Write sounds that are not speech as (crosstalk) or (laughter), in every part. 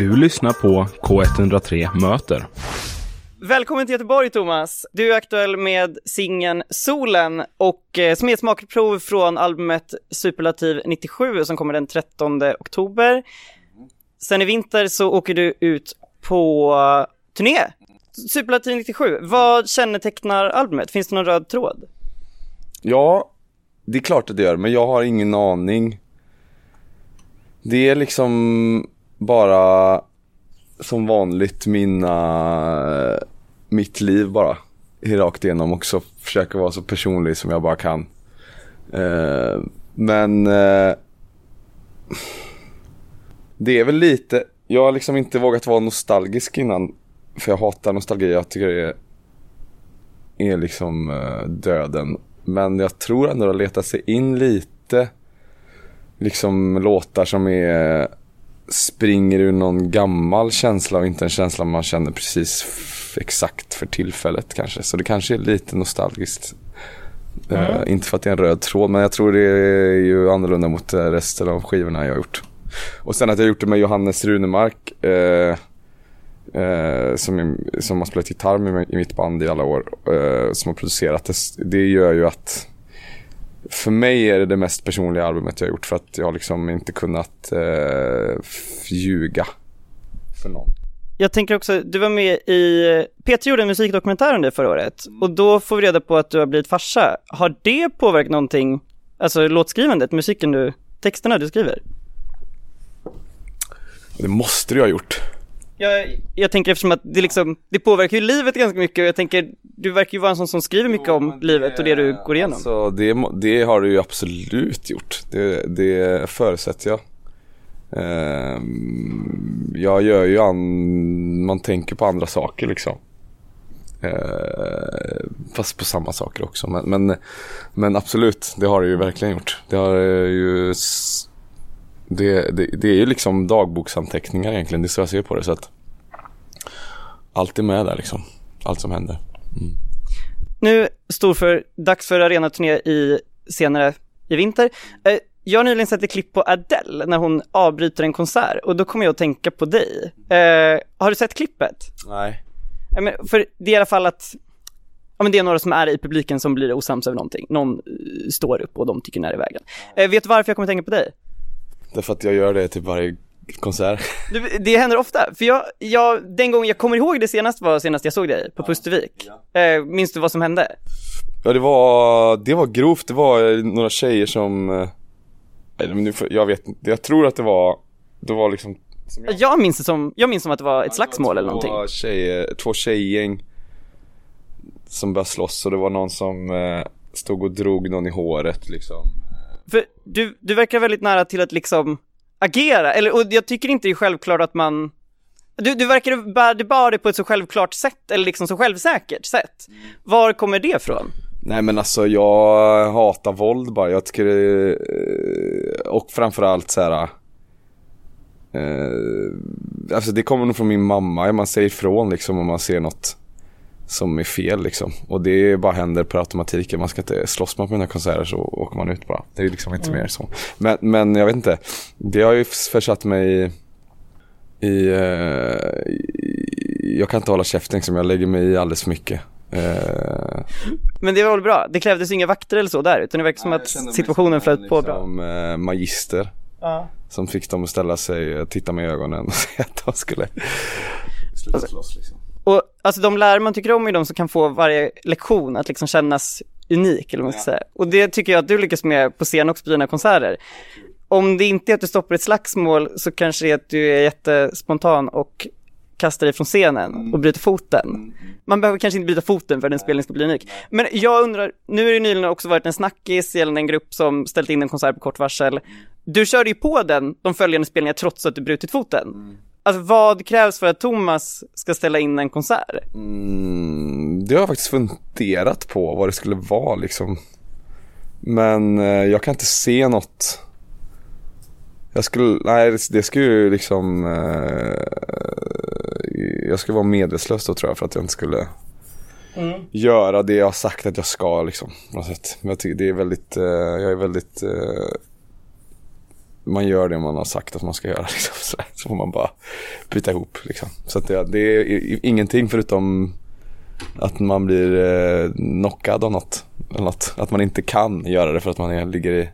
Du lyssnar på K103 Möter. Välkommen till Göteborg Thomas! Du är aktuell med singeln Solen och eh, som är ett smakprov från albumet Superlativ 97 som kommer den 13 oktober. Sen i vinter så åker du ut på turné. Superlativ 97, vad kännetecknar albumet? Finns det någon röd tråd? Ja, det är klart att det gör, men jag har ingen aning. Det är liksom bara som vanligt mina, eh, mitt liv bara. Rakt igenom också försöka vara så personlig som jag bara kan. Eh, men eh, det är väl lite, jag har liksom inte vågat vara nostalgisk innan. För jag hatar nostalgi, jag tycker det är, är liksom eh, döden. Men jag tror ändå att leta sig in lite. Liksom låtar som är springer ur någon gammal känsla och inte en känsla man känner precis exakt för tillfället kanske. Så det kanske är lite nostalgiskt. Mm. Uh, inte för att det är en röd tråd men jag tror det är ju annorlunda mot resten av skivorna jag har gjort. Och sen att jag gjort det med Johannes Runemark uh, uh, som, som har spelat gitarr med i mitt band i alla år. som har producerat det. Det gör ju att för mig är det det mest personliga albumet jag har gjort för att jag har liksom inte kunnat eh, ljuga för någon. Jag tänker också, du var med i, Peter gjorde en musikdokumentär om det förra året mm. och då får vi reda på att du har blivit farsa. Har det påverkat någonting, alltså låtskrivandet, musiken du, texterna du skriver? Det måste du ha gjort. Jag, jag tänker eftersom att det liksom, det påverkar ju livet ganska mycket och jag tänker, du verkar ju vara en sån som skriver mycket om det, livet och det du går igenom. Alltså det, det har du ju absolut gjort. Det, det förutsätter jag. Uh, jag gör ju an, man tänker på andra saker liksom. Uh, fast på samma saker också. Men, men, men, absolut, det har det ju verkligen gjort. Det har ju det, det, det, är ju liksom dagboksanteckningar egentligen, det är så jag ser på det. Så att allt är med där liksom, allt som händer. Mm. Nu står för dags för arenaturné i senare i vinter. Eh, jag har nyligen sett ett klipp på Adele när hon avbryter en konsert och då kommer jag att tänka på dig. Eh, har du sett klippet? Nej. Men för det är i alla fall att ja men det är några som är i publiken som blir osams över någonting. Någon eh, står upp och de tycker när i vägen. vet du varför jag kommer att tänka på dig? Därför att jag gör det till varje konsert. Det, det händer ofta, för jag, jag, den gången jag kommer ihåg det senast var senast jag såg dig på Pustervik. Ja. Eh, minns du vad som hände? Ja det var, det var grovt, det var några tjejer som, eh, jag vet inte, jag tror att det var, det var liksom jag... jag minns det som, jag minns som att det var ett ja, slagsmål eller någonting. Tjejer, två tjejgäng som började slåss och det var någon som eh, stod och drog någon i håret liksom. För du, du verkar väldigt nära till att liksom agera, eller och jag tycker inte det är självklart att man du, du verkar bära det bara på ett så självklart sätt, eller liksom så självsäkert sätt. Var kommer det ifrån? Nej men alltså jag hatar våld bara, jag tycker det, och framförallt så här. Eh, alltså det kommer nog från min mamma, man säger ifrån liksom om man ser något som är fel liksom. Och det bara händer per automatik. Man ska inte slåss man på mina konserter så åker man ut bara. Det är liksom inte mm. mer så. Men, men jag vet inte. Det har ju försatt mig i, i, uh, jag kan inte hålla käften liksom. Jag lägger mig i alldeles för mycket. Uh, men det var väl bra? Det krävdes inga vakter eller så där utan det verkar som att situationen flöt på bra. Som uh, magister. Uh. Som fick dem att ställa sig, titta med ögonen och (laughs) säga att de skulle sluta alltså, slåss liksom. Och alltså de lärare man tycker om är de som kan få varje lektion att liksom kännas unik, eller vad man ska säga. Och det tycker jag att du lyckas med på scen också på dina konserter. Om det inte är att du stoppar ett slagsmål så kanske det är att du är jättespontan och kastar dig från scenen och bryter foten. Man behöver kanske inte bryta foten för att en spelning ska bli unik. Men jag undrar, nu är det nyligen också varit en snackis gällande en grupp som ställt in en konsert på kort varsel. Du körde ju på den de följande spelningarna trots att du brutit foten. Alltså vad krävs för att Thomas ska ställa in en konsert? Mm, det har jag faktiskt funderat på vad det skulle vara liksom. Men eh, jag kan inte se något. Jag skulle, nej det, det skulle ju liksom eh, Jag skulle vara medvetslös då tror jag för att jag inte skulle mm. Göra det jag har sagt att jag ska liksom. På något sätt. Men jag tycker det är väldigt, eh, jag är väldigt eh, man gör det man har sagt att man ska göra. (laughs) Liksom, så, så får man bara byta ihop. Liksom. Så det, det är ingenting förutom att man blir eh, knockad av något, eller något. Att man inte kan göra det för att man är, ligger i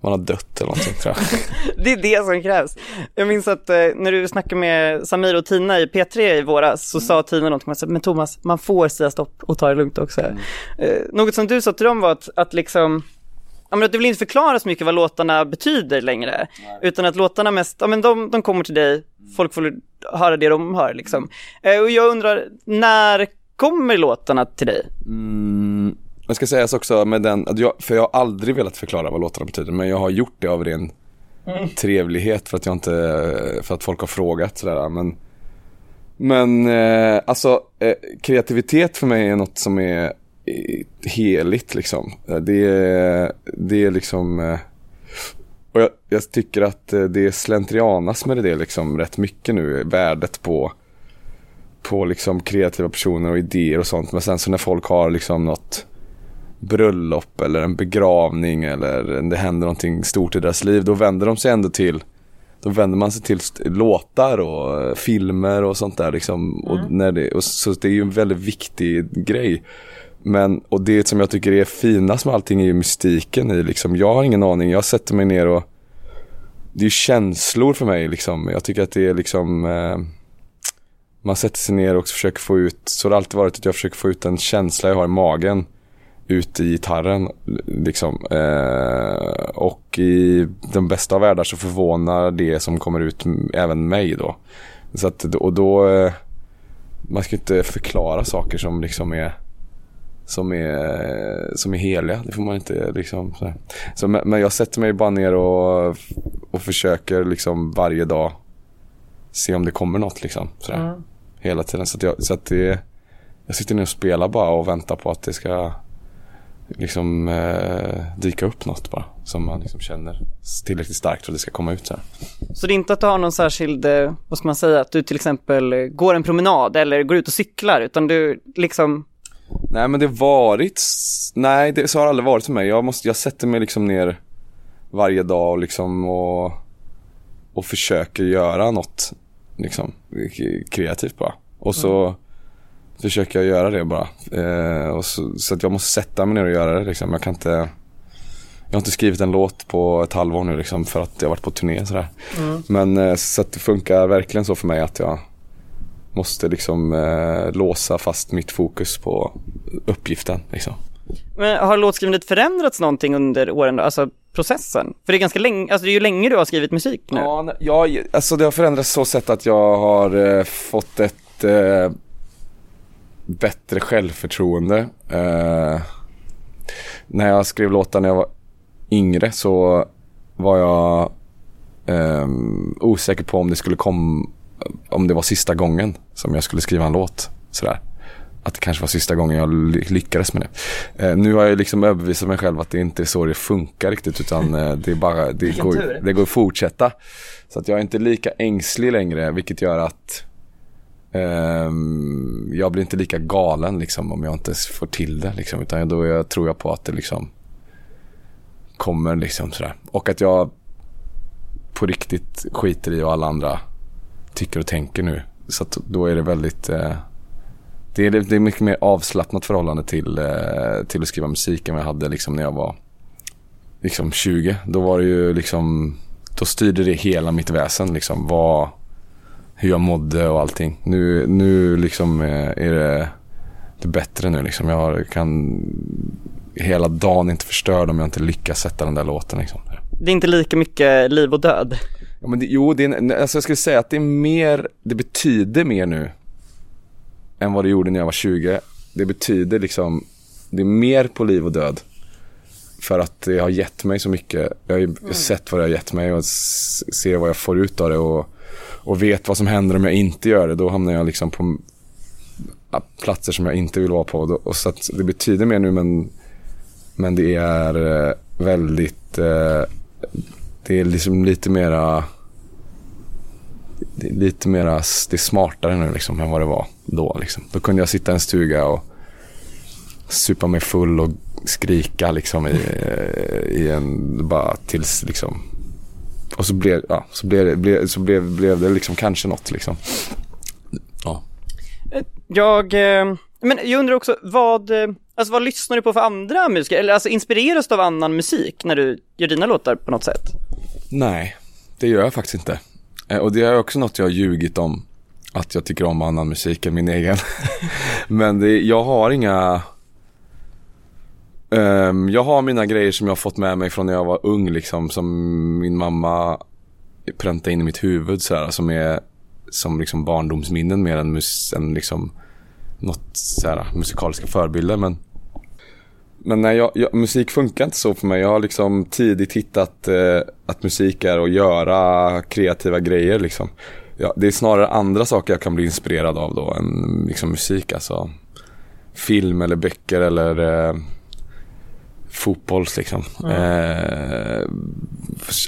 man har dött eller någonting tror jag. (laughs) det är det som krävs. Jag minns att eh, när du snackade med Samir och Tina i P3 i våras så mm. sa Tina någonting, man sa, men Thomas, man får säga stopp och ta det lugnt också. Mm. Eh, något som du sa till dem var att, att liksom, ja, men att du vill inte förklara så mycket vad låtarna betyder längre, Nej. utan att låtarna mest, ja men de, de kommer till dig, mm. folk får höra det de hör liksom. Eh, och jag undrar, när kommer låtarna till dig? Mm, jag ska sägas också med den, att jag, för jag har aldrig velat förklara vad låtarna betyder, men jag har gjort det av ren mm. trevlighet för att jag inte, för att folk har frågat sådär. Men, men eh, alltså eh, kreativitet för mig är något som är heligt liksom. Det är, det är liksom eh, och jag, jag, tycker att eh, det slentrianas med det liksom rätt mycket nu, värdet på på liksom kreativa personer och idéer och sånt. Men sen så när folk har liksom något bröllop eller en begravning eller det händer någonting stort i deras liv, då vänder de sig ändå till då vänder man sig till låtar och eh, filmer och sånt där liksom. Mm. Och när det, och så det är ju en väldigt viktig grej. Men, och det som jag tycker är finast med allting är ju mystiken i liksom. Jag har ingen aning, jag sätter mig ner och det är ju känslor för mig liksom. Jag tycker att det är liksom eh, man sätter sig ner och försöker få ut, så har det alltid varit att jag försöker få ut den känsla jag har i magen ut i gitarren. Liksom. Eh, och i den bästa av världar så förvånar det som kommer ut även mig då. Så att, och då, eh, man ska inte förklara saker som liksom är som är, som är heliga. Det får man inte liksom. Så. så men jag sätter mig bara ner och, och försöker liksom varje dag se om det kommer något liksom. Sådär. Mm. Hela tiden. Så att, jag, så att det, jag sitter ner och spelar bara och väntar på att det ska liksom eh, dyka upp något bara som man liksom känner tillräckligt starkt för att det ska komma ut så här. Så det är inte att du har någon särskild, eh, vad ska man säga, att du till exempel går en promenad eller går ut och cyklar utan du liksom Nej men det varit, nej det så har det aldrig varit för mig. Jag, måste, jag sätter mig liksom ner varje dag och liksom och, och försöker göra något liksom kreativt bara. Och så mm försöker jag göra det bara. Eh, och så, så, att jag måste sätta mig ner och göra det liksom. Jag kan inte jag har inte skrivit en låt på ett halvår nu liksom för att jag har varit på turné sådär. Mm. Men eh, så att det funkar verkligen så för mig att jag måste liksom eh, låsa fast mitt fokus på uppgiften liksom. Men har låtskrivandet förändrats någonting under åren då? Alltså processen? För det är ganska länge, alltså det är ju länge du har skrivit musik nu. Ja, ja alltså det har förändrats så sätt att jag har eh, fått ett eh, bättre självförtroende. Eh, när jag skrev låtar när jag var yngre så var jag eh, osäker på om det skulle komma, om det var sista gången som jag skulle skriva en låt. Sådär. Att det kanske var sista gången jag lyckades med det. Eh, nu har jag liksom överbevisat mig själv att det inte är så det funkar riktigt utan eh, det är bara, det går, det går att fortsätta. Så att jag är inte lika ängslig längre vilket gör att Um, jag blir inte lika galen liksom om jag inte får till det liksom. Utan då jag, tror jag på att det liksom kommer liksom sådär. Och att jag på riktigt skiter i vad alla andra tycker och tänker nu. Så att då är det väldigt eh, det, är, det är mycket mer avslappnat förhållande till, eh, till att skriva musik än vad jag hade liksom när jag var liksom 20. Då var det ju liksom, då styrde det hela mitt väsen liksom. Vad, hur jag mådde och allting. Nu, nu liksom eh, är det, det bättre nu liksom. Jag kan hela dagen inte förstörd om jag inte lyckas sätta den där låten liksom. Det är inte lika mycket liv och död. Ja, men det, jo, det är, alltså jag skulle säga att det är mer, det betyder mer nu än vad det gjorde när jag var 20. Det betyder liksom, det är mer på liv och död. För att det har gett mig så mycket. Jag har ju mm. sett vad det har gett mig och ser vad jag får ut av det och och vet vad som händer om jag inte gör det, då hamnar jag liksom på platser som jag inte vill vara på. Och så det betyder mer nu men, men det är eh, väldigt, eh, det är liksom lite mera, lite mera, det är smartare nu liksom än vad det var då. Liksom. Då kunde jag sitta i en stuga och supa mig full och skrika liksom i, i en, bara tills liksom och så blev, ja, så blev, det- blev, så blev, blev det liksom kanske något liksom. Ja. Jag, eh, men jag undrar också vad, eh, alltså vad lyssnar du på för andra musiker? Eller alltså inspireras du av annan musik när du gör dina låtar på något sätt? Nej, det gör jag faktiskt inte. Eh, och det är också något jag har ljugit om. Att jag tycker om annan musik än min egen. (laughs) Men det, jag har inga... Um, jag har mina grejer som jag har fått med mig från när jag var ung liksom. Som min mamma präntade in i mitt huvud så här, Som är som liksom barndomsminnen mer än, mus, än liksom något så här, musikaliska förebilder. Men men nej, jag, jag, musik funkar inte så för mig. Jag har liksom tidigt hittat eh, att musik är att göra kreativa grejer liksom. Ja, det är snarare andra saker jag kan bli inspirerad av då än liksom musik. Alltså film eller böcker eller eh, fotbolls liksom. Eh,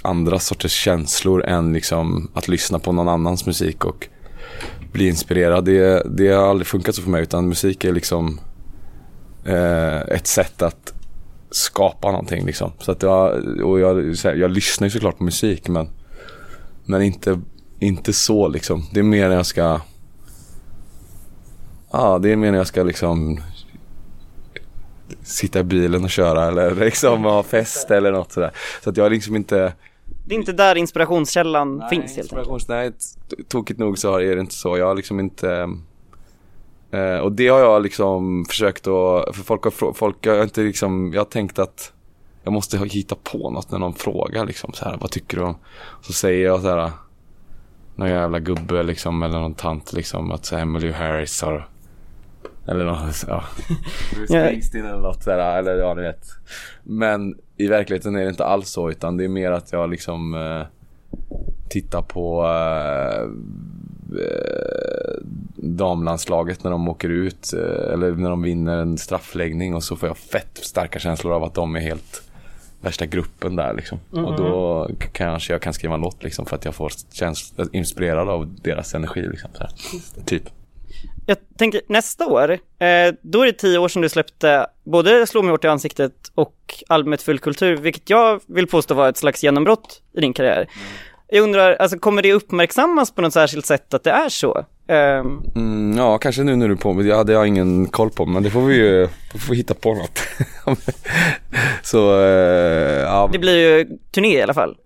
andra sorters känslor än liksom att lyssna på någon annans musik och bli inspirerad. Det, det har aldrig funkat så för mig utan musik är liksom eh, ett sätt att skapa någonting liksom. Så att jag, och jag, här, jag lyssnar ju såklart på musik men, men inte, inte så liksom. Det är mer när jag ska Ja, det är mer när jag ska liksom sitta i bilen och köra eller (laughs) liksom ha fest eller något sådär. Så att jag liksom inte Det är inte där inspirationskällan finns helt enkelt. Nej, tokigt nog så är det inte så. Jag har liksom inte eh, Och det har jag liksom försökt att, för folk har, folk har inte liksom, jag har tänkt att jag måste hitta på något när någon frågar liksom så här, vad tycker du om? Så säger jag så här någon jävla gubbe liksom eller någon tant liksom att så här, Emily Harris har eller något, ja. Springsteen eller något sådär, eller ja ni vet. Men i verkligheten är det inte alls så utan det är mer att jag liksom eh, tittar på eh, eh, damlandslaget när de åker ut eh, eller när de vinner en straffläggning och så får jag fett starka känslor av att de är helt värsta gruppen där liksom. Och då kanske jag kan skriva en låt liksom för att jag får känsla, inspirerad av deras energi liksom. Så här. Typ. Jag tänker nästa år, eh, då är det tio år sedan du släppte både Slå mig hårt i ansiktet och albumet Full kultur, vilket jag vill påstå var ett slags genombrott i din karriär. Jag undrar, alltså kommer det uppmärksammas på något särskilt sätt att det är så? Ehm, Mm, ja, kanske nu när du är på mig. Det hade jag ingen koll på, men det får vi ju får hitta på något. (laughs) så, eh, ja. det blir ju turné i alla fall.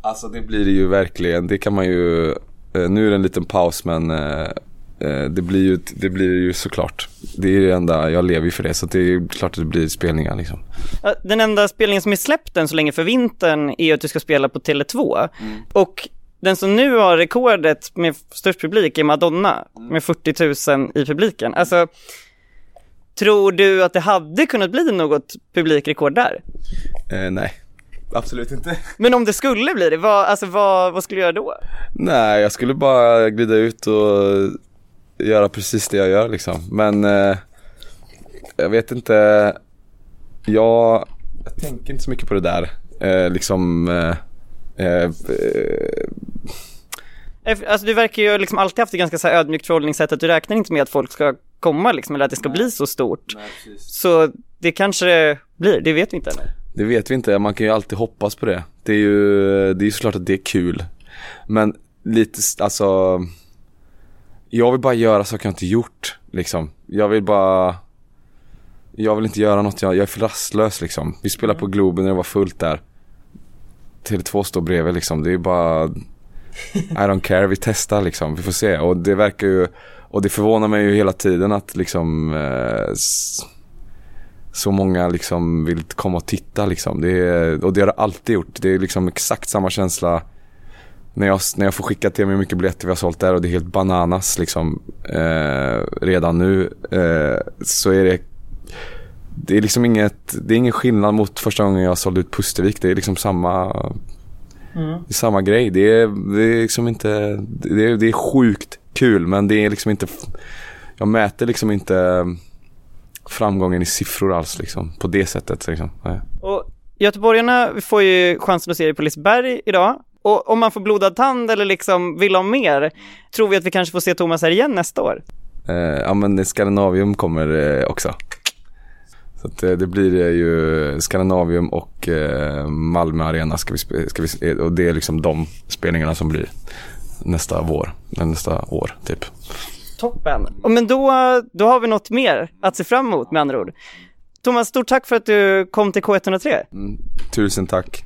Alltså det blir det ju verkligen. Det kan man ju, eh, nu är det en liten paus men eh, det blir ju, det blir ju såklart. Det är det enda, jag lever ju för det så det är ju klart att det blir spelningar liksom. Den enda spelningen som är släppt än så länge för vintern är att du ska spela på Tele2. Och den som nu har rekordet med störst publik är Madonna med 40 000 i publiken. Alltså, tror du att det hade kunnat bli något publikrekord där? Eh, nej, absolut inte. Men om det skulle bli det, vad, alltså, vad, vad skulle du göra då? Nej, jag skulle bara glida ut och göra precis det jag gör liksom. Men eh, jag vet inte. Jag, jag tänker inte så mycket på det där. Eh, liksom eh, eh, eh, Alltså du verkar ju liksom alltid haft ett ganska så här ödmjukt förhållningssätt att du räknar inte med att folk ska komma liksom, eller att det ska bli så stort. Så det kanske det blir, det vet vi inte ännu. Det vet vi inte, man kan ju alltid hoppas på det. Det är ju, det är ju såklart att det är kul. Men lite, alltså Jag vill bara göra saker jag inte gjort liksom. Jag vill bara Jag vill inte göra något, jag, jag är för rastlös liksom. Vi spelade på Globen när det var fullt där. Tele2 står bredvid liksom, det är bara I don't care, vi testar liksom, vi får se. Och det verkar ju, och det förvånar mig ju hela tiden att liksom eh, så många liksom vill komma och titta liksom. Det är, och det har det alltid gjort. Det är liksom exakt samma känsla när jag, när jag får skicka till mig hur mycket biljetter vi har sålt där och det är helt bananas liksom. Eh, redan nu eh, så är det det är liksom inget, det är ingen skillnad mot första gången jag sålde ut Pustervik. Det är liksom samma, det är samma grej. Det är, det är liksom inte, det är, det är sjukt kul men det är liksom inte, jag mäter liksom inte framgången i siffror alls liksom. På det sättet liksom. Och göteborgarna får ju chansen att se dig på Liseberg idag. Och om man får blodad tand eller liksom vill ha mer, tror vi att vi kanske får se Thomas här igen nästa år? Eh, ja men Skandinavium kommer eh, också. Så att det, det blir det ju Skandinavium och eh, Malmö Arena ska vi, ska vi, och det är liksom de spelningarna som blir nästa vår, nästa år typ. Toppen. Men då, då har vi något mer att se fram emot med andra ord. Thomas, stort tack för att du kom till K103. Tusen tack.